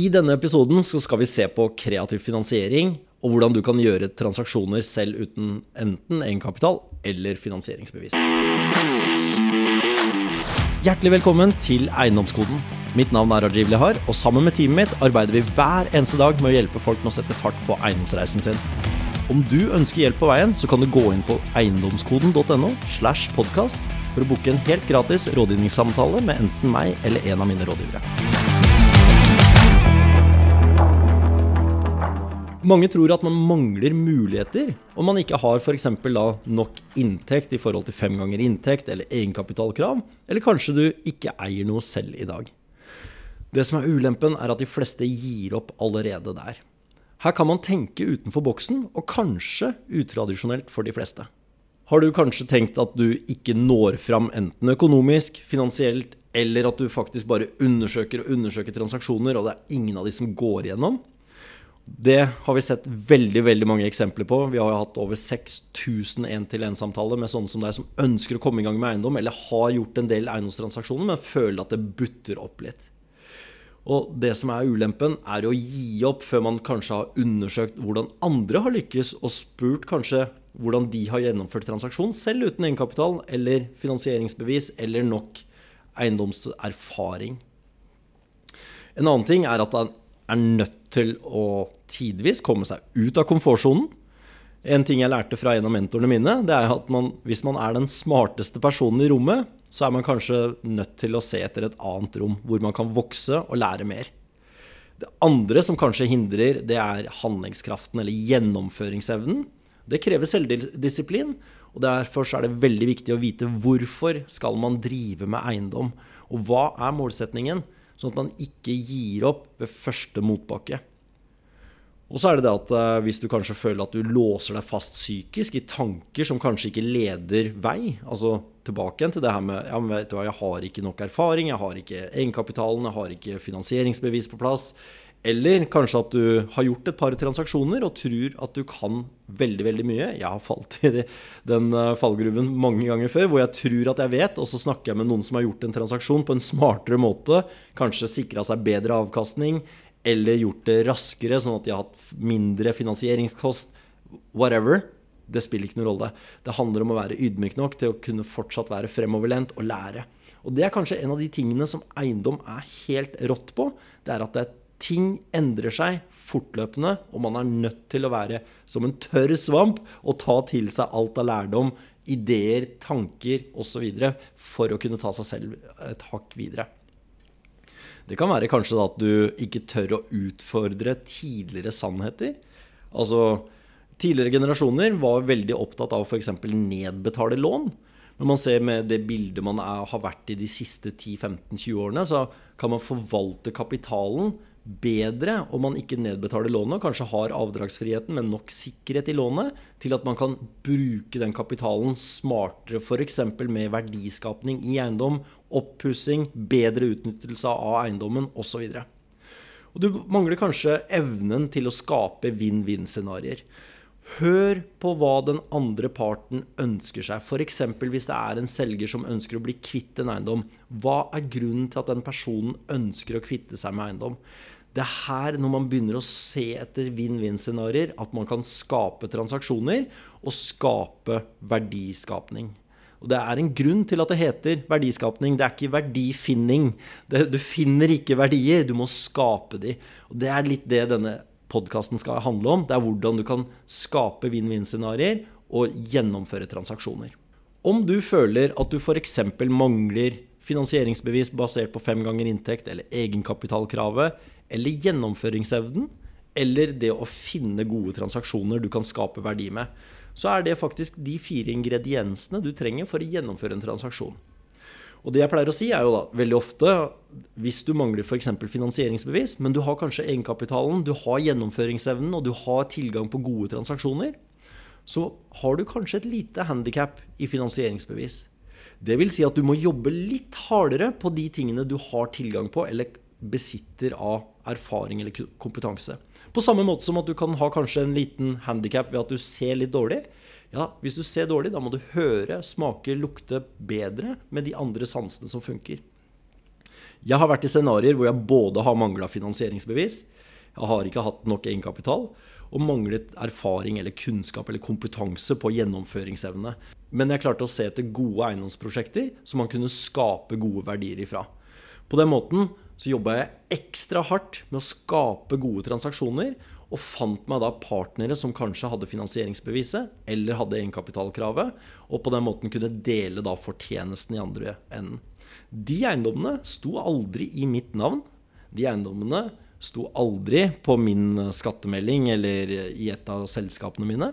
I denne episoden skal vi se på kreativ finansiering og hvordan du kan gjøre transaksjoner selv uten enten egenkapital eller finansieringsbevis. Hjertelig velkommen til Eiendomskoden. Mitt navn er Rajiv Lihar, og sammen med teamet mitt arbeider vi hver eneste dag med å hjelpe folk med å sette fart på eiendomsreisen sin. Om du ønsker hjelp på veien, så kan du gå inn på eiendomskoden.no slash podkast for å booke en helt gratis rådgivningssamtale med enten meg eller en av mine rådgivere. Mange tror at man mangler muligheter om man ikke har f.eks. nok inntekt i forhold til fem ganger inntekt eller egenkapitalkrav, eller kanskje du ikke eier noe selv i dag. Det som er ulempen, er at de fleste gir opp allerede der. Her kan man tenke utenfor boksen, og kanskje utradisjonelt for de fleste. Har du kanskje tenkt at du ikke når fram enten økonomisk, finansielt, eller at du faktisk bare undersøker og undersøker transaksjoner, og det er ingen av de som går igjennom? Det har vi sett veldig veldig mange eksempler på. Vi har hatt over 6000 én-til-én-samtaler med sånne som deg som ønsker å komme i gang med eiendom, eller har gjort en del eiendomstransaksjoner, men føler at det butter opp litt. Og det som er ulempen, er å gi opp før man kanskje har undersøkt hvordan andre har lykkes, og spurt kanskje hvordan de har gjennomført transaksjon, selv uten egenkapital eller finansieringsbevis eller nok eiendomserfaring. En annen ting er at er nødt til å tidvis komme seg ut av komfortsonen. En ting jeg lærte fra en av mentorene mine, det er at man, hvis man er den smarteste personen i rommet, så er man kanskje nødt til å se etter et annet rom hvor man kan vokse og lære mer. Det andre som kanskje hindrer, det er handlingskraften eller gjennomføringsevnen. Det krever selvdisiplin, og derfor er det veldig viktig å vite hvorfor skal man drive med eiendom, og hva er målsetningen, sånn at man ikke gir opp ved første motbakke. Og så er det det at uh, hvis du kanskje føler at du låser deg fast psykisk i tanker som kanskje ikke leder vei, altså tilbake igjen til det her med ja, men vet du hva, jeg har ikke nok erfaring, jeg har ikke egenkapitalen, jeg har ikke finansieringsbevis på plass. Eller kanskje at du har gjort et par transaksjoner og tror at du kan veldig veldig mye. Jeg har falt i den eh, fallgruven mange ganger før hvor jeg tror at jeg vet, og så snakker jeg med noen som har gjort en transaksjon på en smartere måte, kanskje sikra seg bedre avkastning, eller gjort det raskere, sånn at de har hatt mindre finansieringskost. Whatever. Det spiller ikke noen rolle. Det handler om å være ydmyk nok til å kunne fortsatt være fremoverlent og lære. Og det er kanskje en av de tingene som eiendom er helt rått på. Det er at det, ting endrer seg fortløpende, og man er nødt til å være som en tørr svamp og ta til seg alt av lærdom, ideer, tanker osv. for å kunne ta seg selv et hakk videre. Det kan være kanskje at du ikke tør å utfordre tidligere sannheter. Altså, Tidligere generasjoner var veldig opptatt av f.eks. nedbetale lån. Når man ser med det bildet man er, har vært i de siste 10-15-20 årene, så kan man forvalte kapitalen bedre om man ikke nedbetaler lånet, kanskje har avdragsfriheten men nok sikkerhet i lånet til at man kan bruke den kapitalen smartere, f.eks. med verdiskapning i eiendom, oppussing, bedre utnyttelse av eiendommen osv. Og du mangler kanskje evnen til å skape vinn-vinn-scenarioer. Hør på hva den andre parten ønsker seg. F.eks. hvis det er en selger som ønsker å bli kvitt en eiendom. Hva er grunnen til at den personen ønsker å kvitte seg med eiendom? Det er her, når man begynner å se etter vinn-vinn-scenarioer, at man kan skape transaksjoner og skape verdiskapning. Og Det er en grunn til at det heter verdiskapning. Det er ikke verdifinning. Du finner ikke verdier, du må skape de. Og Det er litt det denne podkasten skal handle om. Det er hvordan du kan skape vinn-vinn-scenarioer og gjennomføre transaksjoner. Om du føler at du f.eks. mangler finansieringsbevis basert på fem ganger inntekt eller egenkapitalkravet, eller gjennomføringsevnen, eller det å finne gode transaksjoner du kan skape verdi med, så er det faktisk de fire ingrediensene du trenger for å gjennomføre en transaksjon. Og det jeg pleier å si, er jo da veldig ofte hvis du mangler f.eks. finansieringsbevis, men du har kanskje egenkapitalen, du har gjennomføringsevnen og du har tilgang på gode transaksjoner, så har du kanskje et lite handikap i finansieringsbevis. Det vil si at du må jobbe litt hardere på de tingene du har tilgang på eller besitter av erfaring eller kompetanse. På samme måte som at du kan ha kanskje en liten handikap ved at du ser litt dårlig. Ja, Hvis du ser dårlig, da må du høre, smake, lukte bedre med de andre sansene som funker. Jeg har vært i scenarioer hvor jeg både har mangla finansieringsbevis, jeg har ikke hatt nok egenkapital, og manglet erfaring eller kunnskap eller kompetanse på gjennomføringsevne. Men jeg klarte å se etter gode eiendomsprosjekter som man kunne skape gode verdier ifra. På den måten så jobba jeg ekstra hardt med å skape gode transaksjoner, og fant meg da partnere som kanskje hadde finansieringsbeviset eller hadde egenkapitalkravet, og på den måten kunne dele da fortjenesten i andre enden. De eiendommene sto aldri i mitt navn. De eiendommene sto aldri på min skattemelding eller i et av selskapene mine.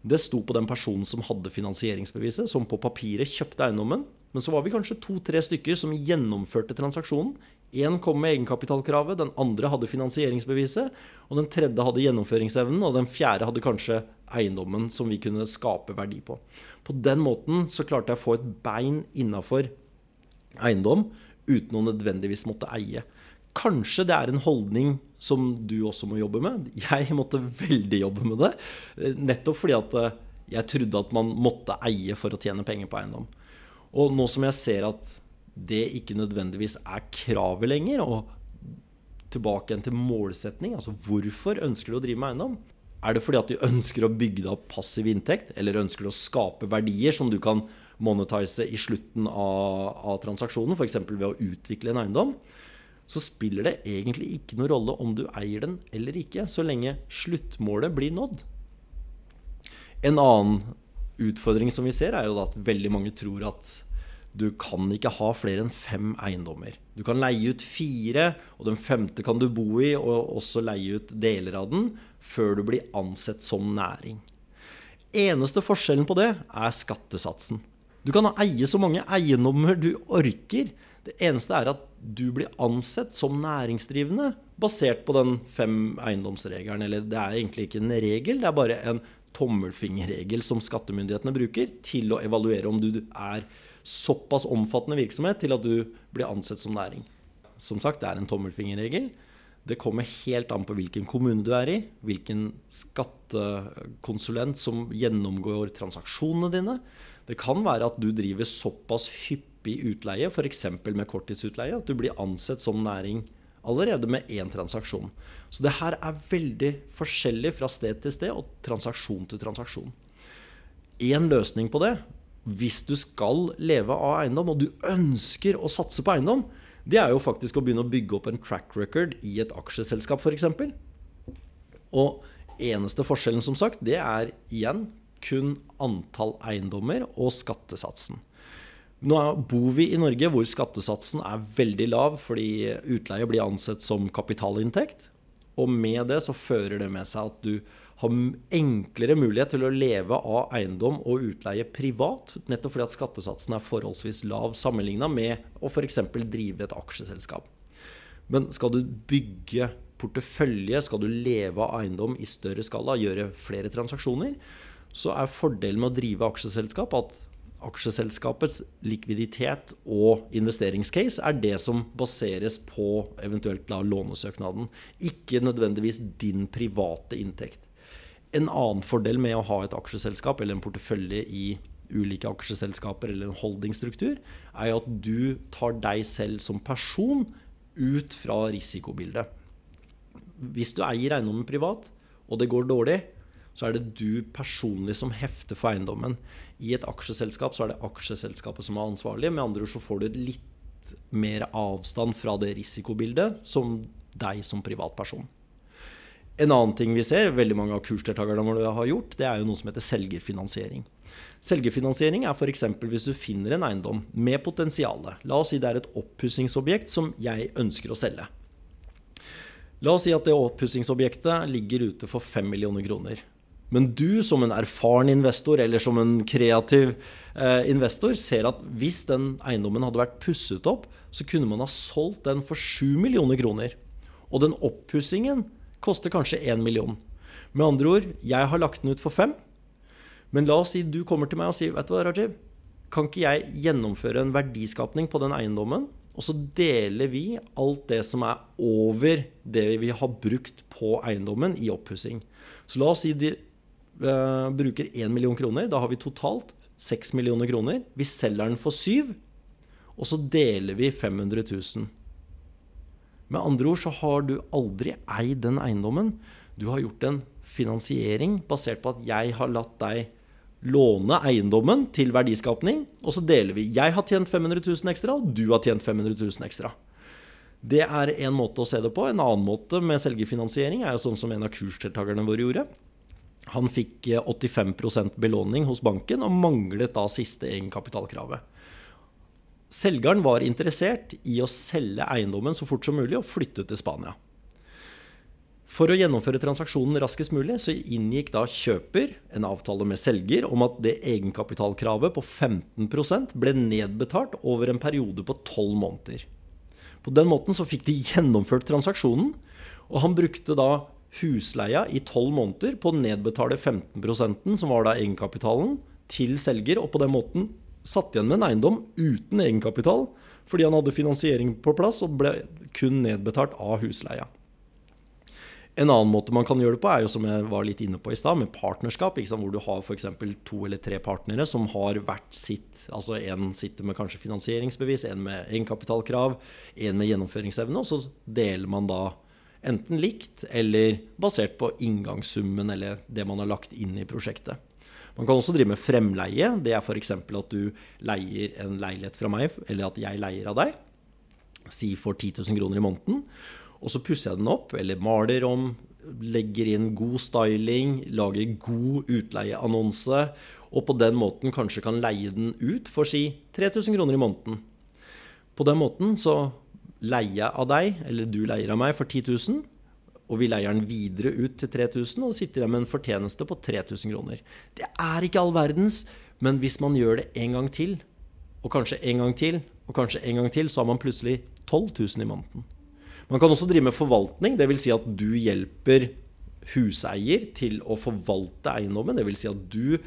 Det sto på den personen som hadde finansieringsbeviset, som på papiret kjøpte eiendommen. Men så var vi kanskje to-tre stykker som gjennomførte transaksjonen. Én kom med egenkapitalkravet, den andre hadde finansieringsbeviset, og den tredje hadde gjennomføringsevnen, og den fjerde hadde kanskje eiendommen som vi kunne skape verdi på. På den måten så klarte jeg å få et bein innafor eiendom uten å nødvendigvis måtte eie. Kanskje det er en holdning som du også må jobbe med. Jeg måtte veldig jobbe med det. Nettopp fordi at eh, jeg trodde at man måtte eie for å tjene penger på eiendom. Og nå som jeg ser at det ikke nødvendigvis er kravet lenger, og tilbake igjen til målsetning, altså hvorfor ønsker du å drive med eiendom? Er det fordi at du ønsker å bygge deg opp passiv inntekt, eller ønsker du å skape verdier som du kan monetize i slutten av, av transaksjonen, f.eks. ved å utvikle en eiendom? Så spiller det egentlig ikke noe rolle om du eier den eller ikke, så lenge sluttmålet blir nådd. En annen utfordring som vi ser, er jo at veldig mange tror at du kan ikke ha flere enn fem eiendommer. Du kan leie ut fire, og den femte kan du bo i, og også leie ut deler av den, før du blir ansett som næring. Eneste forskjellen på det er skattesatsen. Du kan eie så mange eiendommer du orker. Det eneste er at du blir ansett som næringsdrivende basert på den fem eiendomsregelen. Eller det er egentlig ikke en regel, det er bare en tommelfingerregel som skattemyndighetene bruker til å evaluere om du er såpass omfattende virksomhet til at du blir ansett som næring. Som sagt, det er en tommelfingerregel. Det kommer helt an på hvilken kommune du er i, hvilken skattekonsulent som gjennomgår transaksjonene dine. Det kan være at du driver såpass hyppig utleie, f.eks. med korttidsutleie, at du blir ansett som næring allerede med én transaksjon. Så det her er veldig forskjellig fra sted til sted og transaksjon til transaksjon. Én løsning på det hvis du skal leve av eiendom, og du ønsker å satse på eiendom, det er jo faktisk å begynne å bygge opp en track record i et aksjeselskap, f.eks. Og eneste forskjellen, som sagt, det er igjen kun antall eiendommer og skattesatsen. Nå bor vi i Norge hvor skattesatsen er veldig lav fordi utleie blir ansett som kapitalinntekt. Og med det så fører det med seg at du har enklere mulighet til å leve av eiendom og utleie privat, nettopp fordi at skattesatsen er forholdsvis lav sammenligna med å f.eks. drive et aksjeselskap. Men skal du bygge portefølje, skal du leve av eiendom i større skala, gjøre flere transaksjoner, så er fordelen med å drive aksjeselskap at aksjeselskapets likviditet og investeringscase er det som baseres på eventuelt lånesøknaden, ikke nødvendigvis din private inntekt. En annen fordel med å ha et aksjeselskap eller en portefølje i ulike aksjeselskaper eller en holdingstruktur, er at du tar deg selv som person ut fra risikobildet. Hvis du eier eiendommen privat, og det går dårlig, så er det du personlig som hefter for eiendommen. I et aksjeselskap så er det aksjeselskapet som er ansvarlig. Med andre ord så får du litt mer avstand fra det risikobildet som deg som privatperson. En annen ting vi ser, veldig mange av kursdeltakerne våre har gjort, det er jo noe som heter selgerfinansiering. Selgerfinansiering er f.eks. hvis du finner en eiendom med potensial. La oss si det er et oppussingsobjekt som jeg ønsker å selge. La oss si at det oppussingsobjektet ligger ute for 5 millioner kroner. Men du som en erfaren investor eller som en kreativ eh, investor ser at hvis den eiendommen hadde vært pusset opp, så kunne man ha solgt den for 7 millioner kroner. Og den oppussingen koster kanskje 1 million. Med andre ord, jeg har lagt den ut for fem. Men la oss si du kommer til meg og sier Vet du hva, Rajiv? Kan ikke jeg gjennomføre en verdiskapning på den eiendommen? Og så deler vi alt det som er over det vi har brukt på eiendommen i oppussing. Så la oss si de bruker 1 million kroner. Da har vi totalt 6 millioner kroner. Vi selger den for 7, og så deler vi 500 000. Med andre ord så har du aldri eid den eiendommen. Du har gjort en finansiering basert på at jeg har latt deg låne eiendommen til verdiskapning, og så deler vi. Jeg har tjent 500 000 ekstra, og du har tjent 500 000 ekstra. Det er en måte å se det på. En annen måte med selgerfinansiering er jo sånn som en av kursdeltakerne våre gjorde. Han fikk 85 eh, belåning hos banken og manglet da siste egenkapitalkravet. Selgeren var interessert i å selge eiendommen så fort som mulig og flytte til Spania. For å gjennomføre transaksjonen raskest mulig så inngikk da kjøper en avtale med selger om at det egenkapitalkravet på 15% ble nedbetalt over en periode på 12 måneder. På den måten så fikk de gjennomført transaksjonen, og han brukte da husleia i 12 måneder på å nedbetale 15% som var da egenkapitalen, til selger, og på den måten satt igjen med en eiendom uten egenkapital fordi han hadde finansiering på plass og ble kun nedbetalt av husleia. En annen måte man kan gjøre det på, er jo som jeg var litt inne på i stad, med partnerskap. hvor du har f.eks. to eller tre partnere som har hvert sitt Altså en sitter med kanskje finansieringsbevis, en med egenkapitalkrav, en med gjennomføringsevne, og så deler man da enten likt eller basert på inngangssummen eller det man har lagt inn i prosjektet. Man kan også drive med fremleie. Det er f.eks. at du leier en leilighet fra meg, eller at jeg leier av deg. Si for 10 000 kroner i måneden. Og så pusser jeg den opp, eller maler om, legger inn god styling, lager god utleieannonse, og på den måten kanskje kan leie den ut for si 3000 kroner i måneden. På den måten så leier jeg av deg, eller du leier av meg, for 10 000, og vi leier den videre ut til 3000, og sitter jeg med en fortjeneste på 3000 kroner. Det er ikke all verdens, men hvis man gjør det en gang til, og kanskje en gang til, og kanskje en gang til, så har man plutselig 12 000 i måneden. Man kan også drive med forvaltning, dvs. Si at du hjelper huseier til å forvalte eiendommen. Dvs. Si at du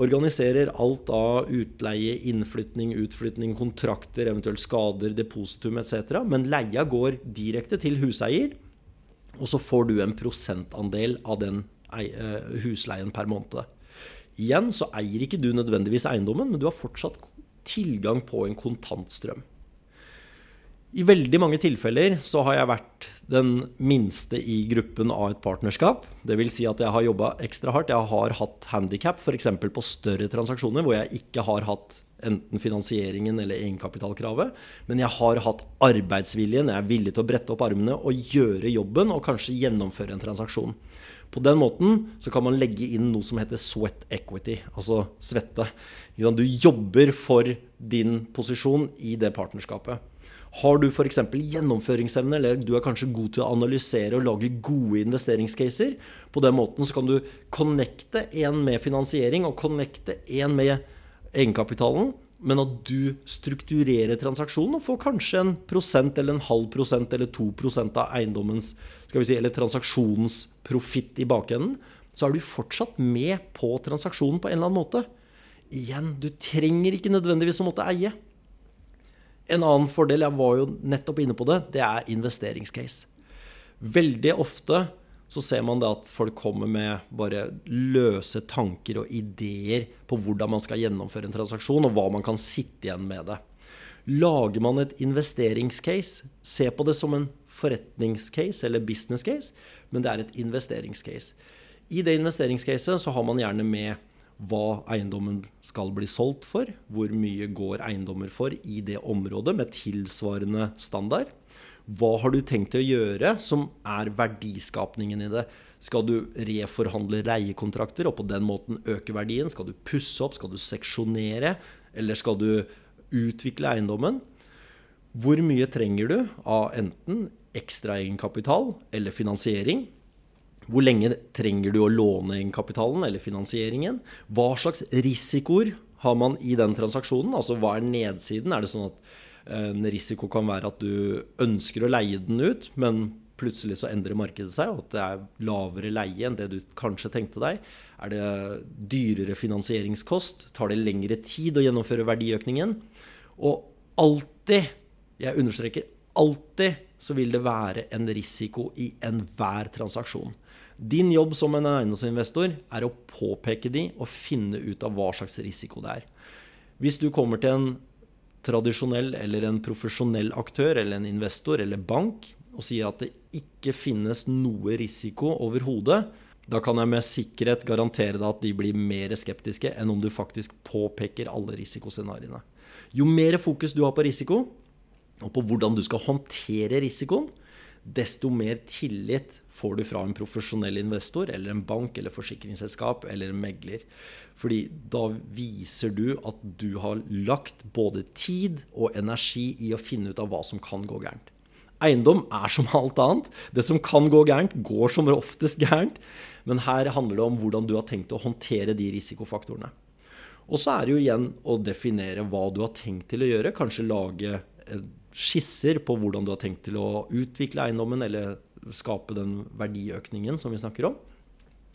organiserer alt av utleie, innflytning, utflytning, kontrakter, eventuelt skader, depositum etc. Men leia går direkte til huseier, og så får du en prosentandel av den eh, husleien per måned. Igjen så eier ikke du nødvendigvis eiendommen, men du har fortsatt tilgang på en kontantstrøm. I veldig mange tilfeller så har jeg vært den minste i gruppen av et partnerskap. Dvs. Si at jeg har jobba ekstra hardt. Jeg har hatt handikap f.eks. på større transaksjoner hvor jeg ikke har hatt enten finansieringen eller egenkapitalkravet. Men jeg har hatt arbeidsviljen. Jeg er villig til å brette opp armene og gjøre jobben og kanskje gjennomføre en transaksjon. På den måten så kan man legge inn noe som heter sweat equity, altså svette. Du jobber for din posisjon i det partnerskapet. Har du f.eks. gjennomføringsevne, eller du er kanskje god til å analysere og lage gode investeringscaser, på den måten så kan du connecte en med finansiering og connecte en med egenkapitalen, men at du strukturerer transaksjonen og får kanskje en prosent eller en halv prosent eller to prosent av eiendommens skal vi si, eller transaksjonens profitt i bakenden, så er du fortsatt med på transaksjonen på en eller annen måte. Igjen, du trenger ikke nødvendigvis å måtte eie. En annen fordel, jeg var jo nettopp inne på det, det er investeringscase. Veldig ofte så ser man det at folk kommer med bare løse tanker og ideer på hvordan man skal gjennomføre en transaksjon, og hva man kan sitte igjen med det. Lager man et investeringscase, se på det som en forretningscase eller businesscase, men det er et investeringscase. I det investeringscaset så har man gjerne med hva eiendommen skal bli solgt for, hvor mye går eiendommer for i det området med tilsvarende standard. Hva har du tenkt til å gjøre som er verdiskapningen i det? Skal du reforhandle reiekontrakter og på den måten øke verdien? Skal du pusse opp? Skal du seksjonere? Eller skal du utvikle eiendommen? Hvor mye trenger du av enten ekstra egenkapital eller finansiering? Hvor lenge trenger du å låne egenkapitalen eller finansieringen? Hva slags risikoer har man i den transaksjonen? Altså hva er nedsiden? Er det sånn at eh, en risiko kan være at du ønsker å leie den ut, men plutselig så endrer markedet seg, og at det er lavere leie enn det du kanskje tenkte deg? Er det dyrere finansieringskost? Tar det lengre tid å gjennomføre verdiøkningen? Og alltid, jeg understreker alltid, så vil det være en risiko i enhver transaksjon. Din jobb som en eiendomsinvestor er å påpeke de og finne ut av hva slags risiko det er. Hvis du kommer til en tradisjonell eller en profesjonell aktør eller en investor eller bank og sier at det ikke finnes noe risiko overhodet, da kan jeg med sikkerhet garantere deg at de blir mer skeptiske enn om du faktisk påpeker alle risikoscenarioene. Jo mer fokus du har på risiko, og på hvordan du skal håndtere risikoen, desto mer tillit får du fra en profesjonell investor eller en bank eller forsikringsselskap eller en megler. Fordi da viser du at du har lagt både tid og energi i å finne ut av hva som kan gå gærent. Eiendom er som alt annet. Det som kan gå gærent, går som oftest gærent. Men her handler det om hvordan du har tenkt å håndtere de risikofaktorene. Og så er det jo igjen å definere hva du har tenkt til å gjøre. Kanskje lage skisser på hvordan du har tenkt til å utvikle eiendommen, eller skape den verdiøkningen som vi snakker om.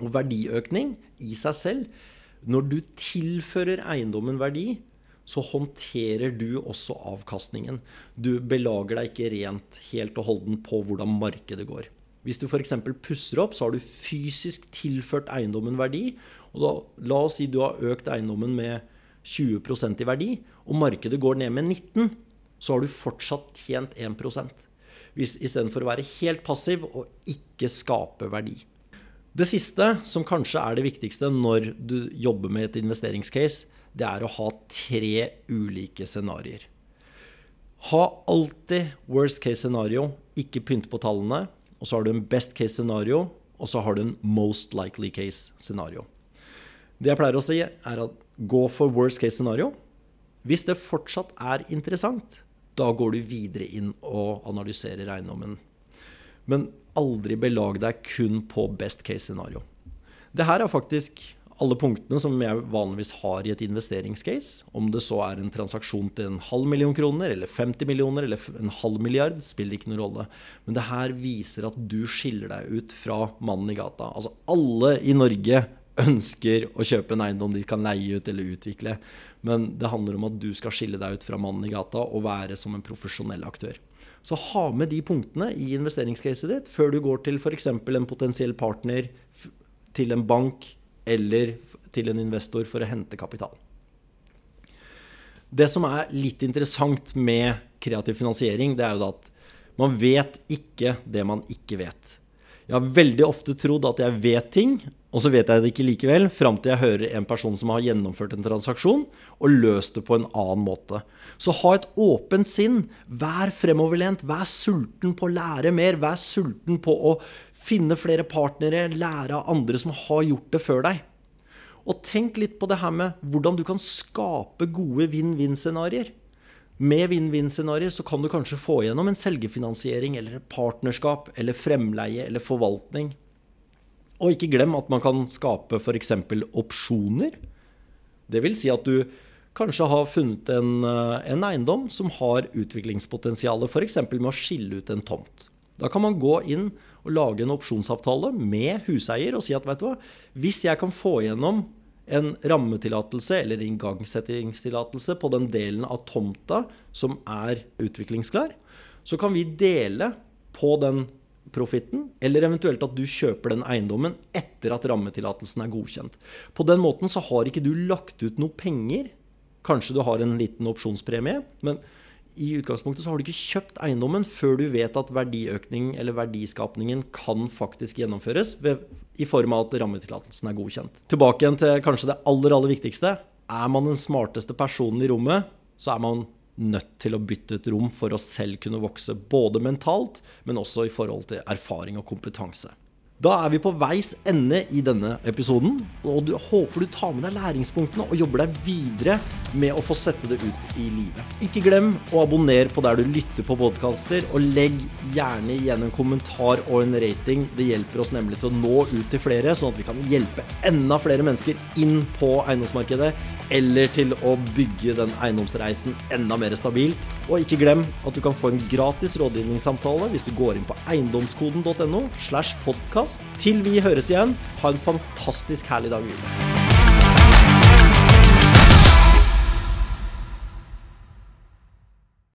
Og verdiøkning i seg selv, når du tilfører eiendommen verdi, så håndterer du også avkastningen. Du belager deg ikke rent helt og holden på hvordan markedet går. Hvis du f.eks. pusser opp, så har du fysisk tilført eiendommen verdi. Og da, la oss si du har økt eiendommen med 20% i verdi, og markedet går ned med 19 så har du fortsatt tjent 1% hvis, Istedenfor å være helt passiv og ikke skape verdi. Det siste, som kanskje er det viktigste når du jobber med et investeringscase, det er å ha tre ulike scenarioer. Ha alltid worst case scenario, ikke pynte på tallene. Og så har du en best case scenario, og så har du en most likely case scenario. Det jeg pleier å si, er at gå for worst case scenario. Hvis det fortsatt er interessant, da går du videre inn og analyserer eiendommen. Men aldri belag deg kun på best case scenario. Det her er faktisk alle punktene som jeg vanligvis har i et investeringscase. Om det så er en transaksjon til en halv million kroner, eller 50 millioner, eller en halv milliard, spiller ikke noen rolle. Men det her viser at du skiller deg ut fra mannen i gata. Altså alle i Norge ønsker å kjøpe en eiendom de kan leie ut eller utvikle. Men det handler om at du skal skille deg ut fra mannen i gata og være som en profesjonell aktør. Så ha med de punktene i investeringscaset ditt før du går til f.eks. en potensiell partner, til en bank eller til en investor for å hente kapital. Det som er litt interessant med kreativ finansiering, det er jo at man vet ikke det man ikke vet. Jeg har veldig ofte trodd at jeg vet ting, og så vet jeg det ikke likevel, fram til jeg hører en person som har gjennomført en transaksjon og løst det på en annen måte. Så ha et åpent sinn. Vær fremoverlent. Vær sulten på å lære mer. Vær sulten på å finne flere partnere, lære av andre som har gjort det før deg. Og tenk litt på det her med hvordan du kan skape gode vinn-vinn-scenarioer. Med vinn-vinn-scenarioer så kan du kanskje få igjennom en selgefinansiering eller partnerskap eller fremleie eller forvaltning. Og ikke glem at man kan skape f.eks. opsjoner. Det vil si at du kanskje har funnet en, eh, en eiendom som har utviklingspotensial, f.eks. med å skille ut en tomt. Da kan man gå inn og lage en opsjonsavtale med huseier og si at vet du hva, hvis jeg kan få igjennom en rammetillatelse eller igangsettingstillatelse på den delen av tomta som er utviklingsklar, så kan vi dele på den profitten, eller eventuelt at du kjøper den eiendommen etter at rammetillatelsen er godkjent. På den måten så har ikke du lagt ut noe penger. Kanskje du har en liten opsjonspremie, men i utgangspunktet så har du ikke kjøpt eiendommen før du vet at verdiøkning eller verdiskapningen kan faktisk gjennomføres ved, i form av at rammetillatelsen er godkjent. Tilbake igjen til kanskje det aller, aller viktigste. Er man den smarteste personen i rommet, så er man nødt til å bytte et rom for å selv kunne vokse, både mentalt, men også i forhold til erfaring og kompetanse. Da er vi på veis ende i denne episoden. Og du, håper du tar med deg læringspunktene og jobber deg videre med å få sette det ut i livet. Ikke glem å abonnere på der du lytter på podkaster, og legg gjerne igjen en kommentar og en rating. Det hjelper oss nemlig til å nå ut til flere, sånn at vi kan hjelpe enda flere mennesker inn på eiendomsmarkedet, eller til å bygge den eiendomsreisen enda mer stabilt. Og ikke glem at du kan få en gratis rådgivningssamtale hvis du går inn på eiendomskoden.no slash podkast. Til vi høres igjen, ha en fantastisk herlig dag videre.